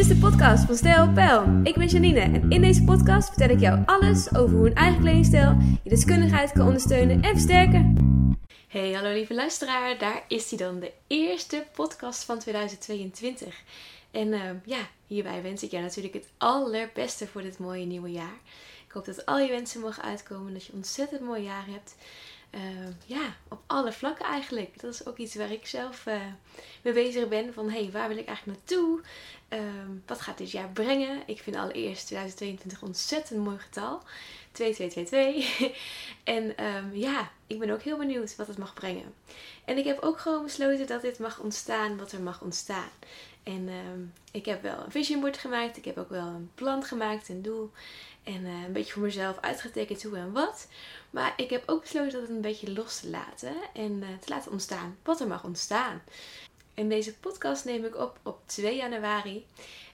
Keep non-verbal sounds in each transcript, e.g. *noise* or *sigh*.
is de podcast van Stijl Pijl. Ik ben Janine en in deze podcast vertel ik jou alles over hoe een eigen kledingstijl je deskundigheid kan ondersteunen en versterken. Hey, hallo lieve luisteraar. Daar is hij dan, de eerste podcast van 2022. En uh, ja, hierbij wens ik jou natuurlijk het allerbeste voor dit mooie nieuwe jaar. Ik hoop dat al je wensen mogen uitkomen, dat je een ontzettend mooi jaar hebt. Uh, ja, op alle vlakken eigenlijk. Dat is ook iets waar ik zelf uh, mee bezig ben. Van hey, waar wil ik eigenlijk naartoe? Uh, wat gaat dit jaar brengen? Ik vind allereerst 2022 een ontzettend mooi getal. 2222. *laughs* en um, ja, ik ben ook heel benieuwd wat het mag brengen. En ik heb ook gewoon besloten dat dit mag ontstaan wat er mag ontstaan. En um, ik heb wel een vision board gemaakt. Ik heb ook wel een plan gemaakt, een doel. En uh, een beetje voor mezelf uitgetekend hoe en wat. Maar ik heb ook besloten dat het een beetje los te laten. En uh, te laten ontstaan wat er mag ontstaan. En deze podcast neem ik op op 2 januari.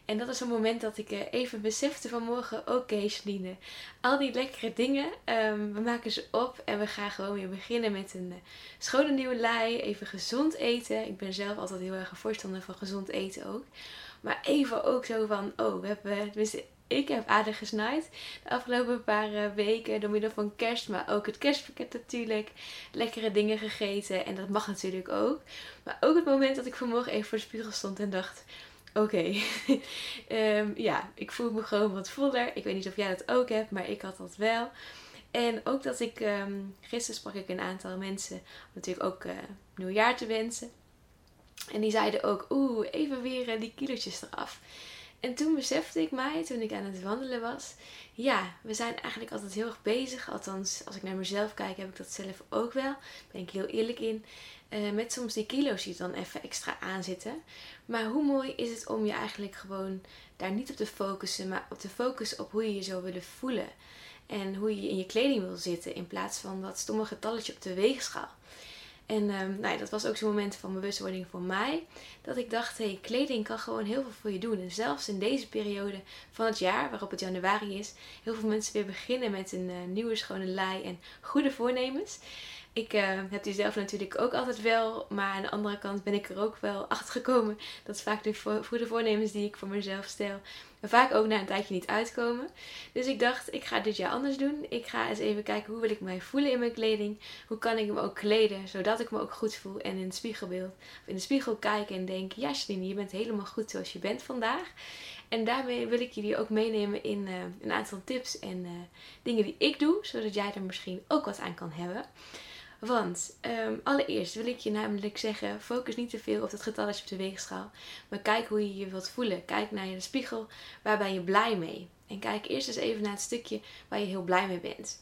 En dat is een moment dat ik uh, even besefte vanmorgen, oké okay, al die lekkere dingen, um, we maken ze op en we gaan gewoon weer beginnen met een uh, schone nieuwe lei, even gezond eten. Ik ben zelf altijd heel erg een voorstander van gezond eten ook. Maar even ook zo van, oh, we hebben, tenminste ik heb aardig gesnaaid de afgelopen paar uh, weken door middel van kerst, maar ook het kerstpakket natuurlijk. Lekkere dingen gegeten en dat mag natuurlijk ook. Maar ook het moment dat ik vanmorgen even voor de spiegel stond en dacht: Oké, um, *laughs* ja, ik voel me gewoon wat voller. Ik weet niet of jij dat ook hebt, maar ik had dat wel. En ook dat ik, um, gisteren sprak ik een aantal mensen, natuurlijk ook uh, nieuwjaar te wensen. En die zeiden ook, oeh, even weer uh, die kilootjes eraf. En toen besefte ik mij, toen ik aan het wandelen was, ja, we zijn eigenlijk altijd heel erg bezig. Althans, als ik naar mezelf kijk, heb ik dat zelf ook wel. Daar ben ik heel eerlijk in. Uh, met soms die kilo's die dan even extra aanzitten. Maar hoe mooi is het om je eigenlijk gewoon daar niet op te focussen, maar op te focussen op hoe je je zou willen voelen. En hoe je in je kleding wil zitten, in plaats van dat stomme getalletje op de weegschaal. En um, nou ja, dat was ook zo'n moment van bewustwording voor mij. Dat ik dacht, hey, kleding kan gewoon heel veel voor je doen. En zelfs in deze periode van het jaar, waarop het januari is, heel veel mensen weer beginnen met een uh, nieuwe schone lei en goede voornemens. Ik uh, heb die zelf natuurlijk ook altijd wel, maar aan de andere kant ben ik er ook wel *laughs* achter gekomen dat vaak de goede voornemens die ik voor mezelf stel, vaak ook na een tijdje niet uitkomen. Dus ik dacht, ik ga dit jaar anders doen. Ik ga eens even kijken hoe wil ik mij voelen in mijn kleding. Hoe kan ik me ook kleden, zodat ik me ook goed voel. En in het spiegelbeeld, of in de spiegel kijken en denken, ja Janine, je bent helemaal goed zoals je bent vandaag. En daarmee wil ik jullie ook meenemen in uh, een aantal tips en uh, dingen die ik doe, zodat jij er misschien ook wat aan kan hebben. Want um, allereerst wil ik je namelijk zeggen: focus niet te veel op het getalletje op de weegschaal. Maar kijk hoe je je wilt voelen. Kijk naar je spiegel. Waar ben je blij mee? En kijk eerst eens even naar het stukje waar je heel blij mee bent.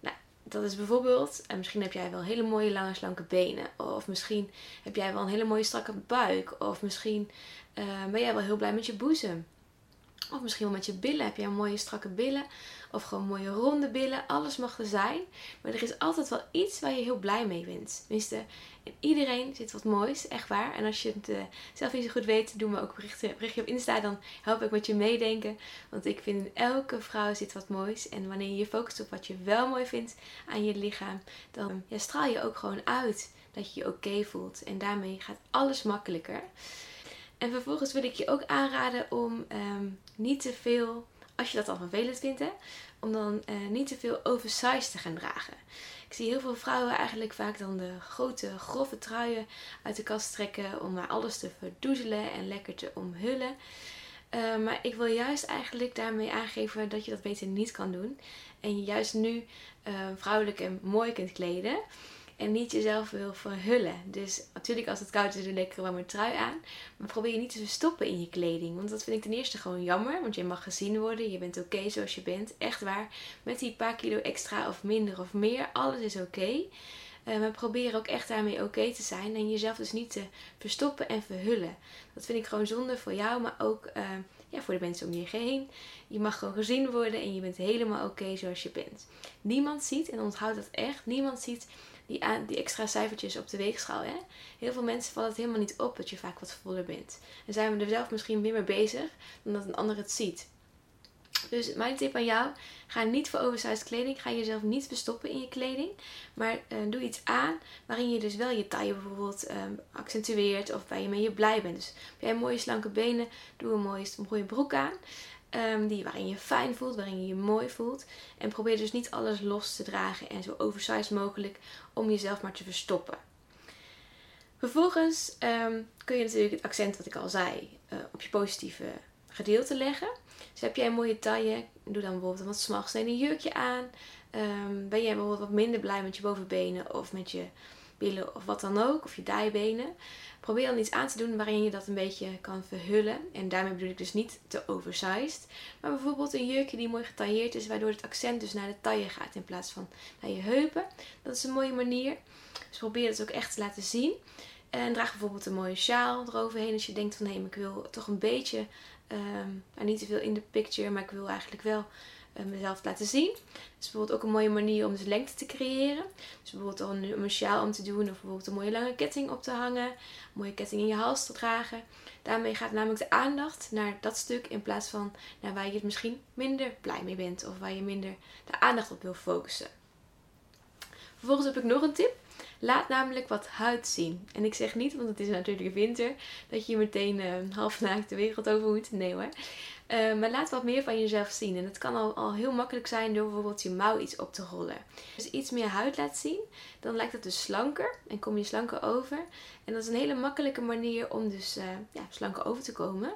Nou, dat is bijvoorbeeld, en misschien heb jij wel hele mooie lange slanke benen. Of misschien heb jij wel een hele mooie strakke buik. Of misschien uh, ben jij wel heel blij met je boezem. Of misschien wel met je billen. Heb jij mooie strakke billen? Of gewoon mooie ronde billen. Alles mag er zijn. Maar er is altijd wel iets waar je heel blij mee bent. Tenminste, in iedereen zit wat moois. Echt waar. En als je het uh, zelf niet zo goed weet, doe me ook een berichtje op Insta. Dan help ik met je meedenken. Want ik vind in elke vrouw zit wat moois. En wanneer je je focust op wat je wel mooi vindt aan je lichaam. Dan straal je ook gewoon uit dat je je oké voelt. En daarmee gaat alles makkelijker. En vervolgens wil ik je ook aanraden om um, niet te veel, als je dat al vervelend vindt, hè, om dan uh, niet te veel oversized te gaan dragen. Ik zie heel veel vrouwen eigenlijk vaak dan de grote, grove truien uit de kast trekken om maar alles te verdoezelen en lekker te omhullen. Uh, maar ik wil juist eigenlijk daarmee aangeven dat je dat beter niet kan doen. En je juist nu uh, vrouwelijk en mooi kunt kleden en niet jezelf wil verhullen. Dus natuurlijk als het koud is, doe lekker warme trui aan. Maar probeer je niet te verstoppen in je kleding. Want dat vind ik ten eerste gewoon jammer. Want je mag gezien worden. Je bent oké zoals je bent. Echt waar. Met die paar kilo extra of minder of meer. Alles is oké. Uh, maar probeer ook echt daarmee oké te zijn. En jezelf dus niet te verstoppen en verhullen. Dat vind ik gewoon zonde voor jou. Maar ook uh, ja, voor de mensen om je heen. Je mag gewoon gezien worden. En je bent helemaal oké zoals je bent. Niemand ziet, en onthoud dat echt. Niemand ziet die, die extra cijfertjes op de weegschaal. Hè? Heel veel mensen vallen het helemaal niet op dat je vaak wat voller bent. En zijn we er zelf misschien weer mee bezig dan dat een ander het ziet. Dus mijn tip aan jou, ga niet voor oversized kleding. Ga jezelf niet verstoppen in je kleding. Maar uh, doe iets aan waarin je dus wel je taille bijvoorbeeld um, accentueert. Of waar je mee blij bent. Dus heb jij mooie slanke benen, doe een mooie, een mooie broek aan. Um, die, waarin je fijn voelt, waarin je je mooi voelt. En probeer dus niet alles los te dragen en zo oversized mogelijk om jezelf maar te verstoppen. Vervolgens um, kun je natuurlijk het accent wat ik al zei uh, op je positieve gedeelte leggen. Dus heb jij een mooie taille, doe dan bijvoorbeeld een wat smalgesneden jurkje aan. Um, ben jij bijvoorbeeld wat minder blij met je bovenbenen of met je billen of wat dan ook, of je dijbenen. Probeer dan iets aan te doen waarin je dat een beetje kan verhullen. En daarmee bedoel ik dus niet te oversized. Maar bijvoorbeeld een jurkje die mooi getailleerd is, waardoor het accent dus naar de taille gaat in plaats van naar je heupen. Dat is een mooie manier. Dus probeer het ook echt te laten zien. En draag bijvoorbeeld een mooie sjaal eroverheen als je denkt van hé, ik wil toch een beetje, um, nou, niet te veel in de picture, maar ik wil eigenlijk wel uh, mezelf laten zien. Dus bijvoorbeeld ook een mooie manier om dus lengte te creëren. Dus bijvoorbeeld om een sjaal om te doen of bijvoorbeeld een mooie lange ketting op te hangen. Een mooie ketting in je hals te dragen. Daarmee gaat namelijk de aandacht naar dat stuk in plaats van naar waar je het misschien minder blij mee bent of waar je minder de aandacht op wil focussen. Vervolgens heb ik nog een tip. Laat namelijk wat huid zien. En ik zeg niet, want het is natuurlijk winter, dat je meteen uh, half naakt de wereld over moet. Nee hoor. Uh, maar laat wat meer van jezelf zien. En het kan al, al heel makkelijk zijn door bijvoorbeeld je mouw iets op te rollen. Dus iets meer huid laat zien, dan lijkt het dus slanker en kom je slanker over. En dat is een hele makkelijke manier om dus uh, ja, slanker over te komen.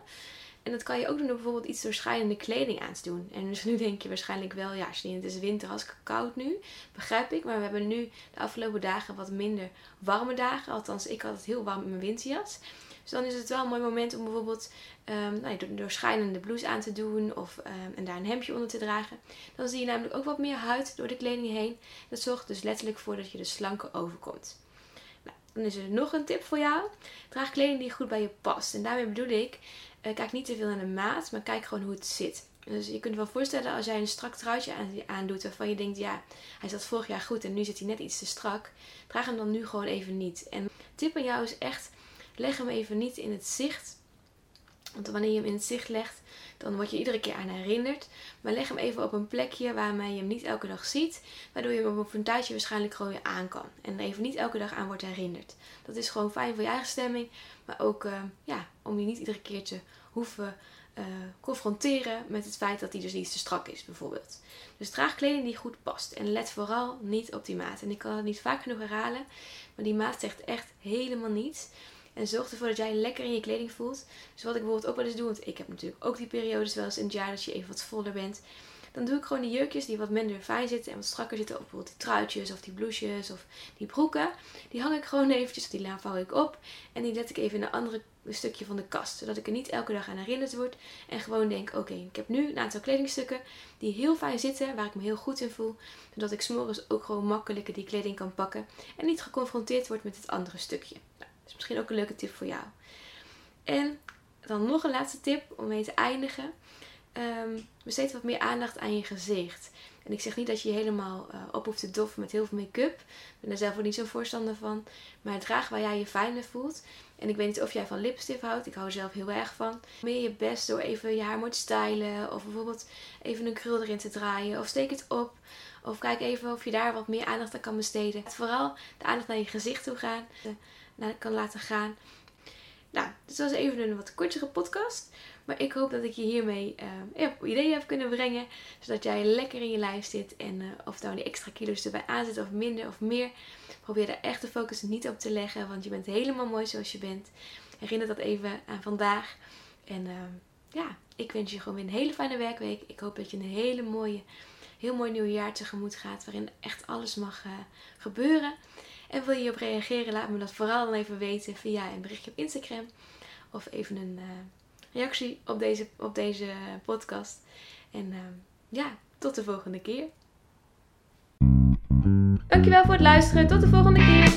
En dat kan je ook doen door bijvoorbeeld iets doorschijnende kleding aan te doen. En dus *laughs* nu denk je waarschijnlijk wel, ja, het is winter, hartstikke koud nu. Begrijp ik. Maar we hebben nu de afgelopen dagen wat minder warme dagen. Althans, ik had het heel warm in mijn winterjas. Dus dan is het wel een mooi moment om bijvoorbeeld um, nou, door, doorschijnende blouse aan te doen of, um, en daar een hemdje onder te dragen. Dan zie je namelijk ook wat meer huid door de kleding heen. Dat zorgt dus letterlijk voor dat je er slanker overkomt. Nou, dan is er nog een tip voor jou. Draag kleding die goed bij je past. En daarmee bedoel ik, kijk niet te veel naar de maat, maar kijk gewoon hoe het zit. Dus je kunt je wel voorstellen als jij een strak truitje aandoet waarvan je denkt, ja, hij zat vorig jaar goed en nu zit hij net iets te strak. Draag hem dan nu gewoon even niet. En tip aan jou is echt, leg hem even niet in het zicht. Want wanneer je hem in het zicht legt, dan word je iedere keer aan herinnerd. Maar leg hem even op een plekje waarmee je hem niet elke dag ziet. Waardoor je hem op een tijdje waarschijnlijk gewoon weer aan kan. En even niet elke dag aan wordt herinnerd. Dat is gewoon fijn voor je eigen stemming. Maar ook uh, ja, om je niet iedere keer te hoeven uh, confronteren met het feit dat hij dus niet te strak is, bijvoorbeeld. Dus draag kleding die goed past. En let vooral niet op die maat. En ik kan het niet vaak genoeg herhalen. Maar die maat zegt echt helemaal niets. En zorg ervoor dat jij lekker in je kleding voelt. Dus wat ik bijvoorbeeld ook wel eens doe, want ik heb natuurlijk ook die periodes wel eens in het jaar dat je even wat voller bent. Dan doe ik gewoon die jurkjes die wat minder fijn zitten en wat strakker zitten. Of bijvoorbeeld die truitjes of die blouses of die broeken. Die hang ik gewoon eventjes, die vouw ik op. En die let ik even in een andere stukje van de kast. Zodat ik er niet elke dag aan herinnerd word. En gewoon denk, oké, ik heb nu een aantal kledingstukken die heel fijn zitten. Waar ik me heel goed in voel. Zodat ik s'morgens ook gewoon makkelijker die kleding kan pakken. En niet geconfronteerd word met het andere stukje. Nou, is misschien ook een leuke tip voor jou. En dan nog een laatste tip om mee te eindigen. Um, besteed wat meer aandacht aan je gezicht. En ik zeg niet dat je je helemaal uh, op hoeft te doffen met heel veel make-up. Ik ben er zelf ook niet zo'n voorstander van. Maar draag waar jij je fijner voelt. En ik weet niet of jij van lipstift houdt. Ik hou er zelf heel erg van. Meer je best door even je haar mooi te stylen. Of bijvoorbeeld even een krul erin te draaien. Of steek het op. Of kijk even of je daar wat meer aandacht aan kan besteden. Vooral de aandacht naar je gezicht toe gaan. Kan laten gaan. Nou, dit was even een wat kortere podcast. Maar ik hoop dat ik je hiermee uh, ideeën heb kunnen brengen. Zodat jij lekker in je lijf zit. En uh, of nou die extra kilo's erbij aanzet of minder of meer. Probeer daar echt de focus niet op te leggen. Want je bent helemaal mooi zoals je bent. Herinner dat even aan vandaag. En uh, ja, ik wens je gewoon weer een hele fijne werkweek. Ik hoop dat je een hele mooie, heel mooi nieuw jaar tegemoet gaat. Waarin echt alles mag gebeuren. En wil je op reageren? Laat me dat vooral dan even weten via een berichtje op Instagram. Of even een reactie op deze, op deze podcast. En uh, ja, tot de volgende keer. Dankjewel voor het luisteren. Tot de volgende keer.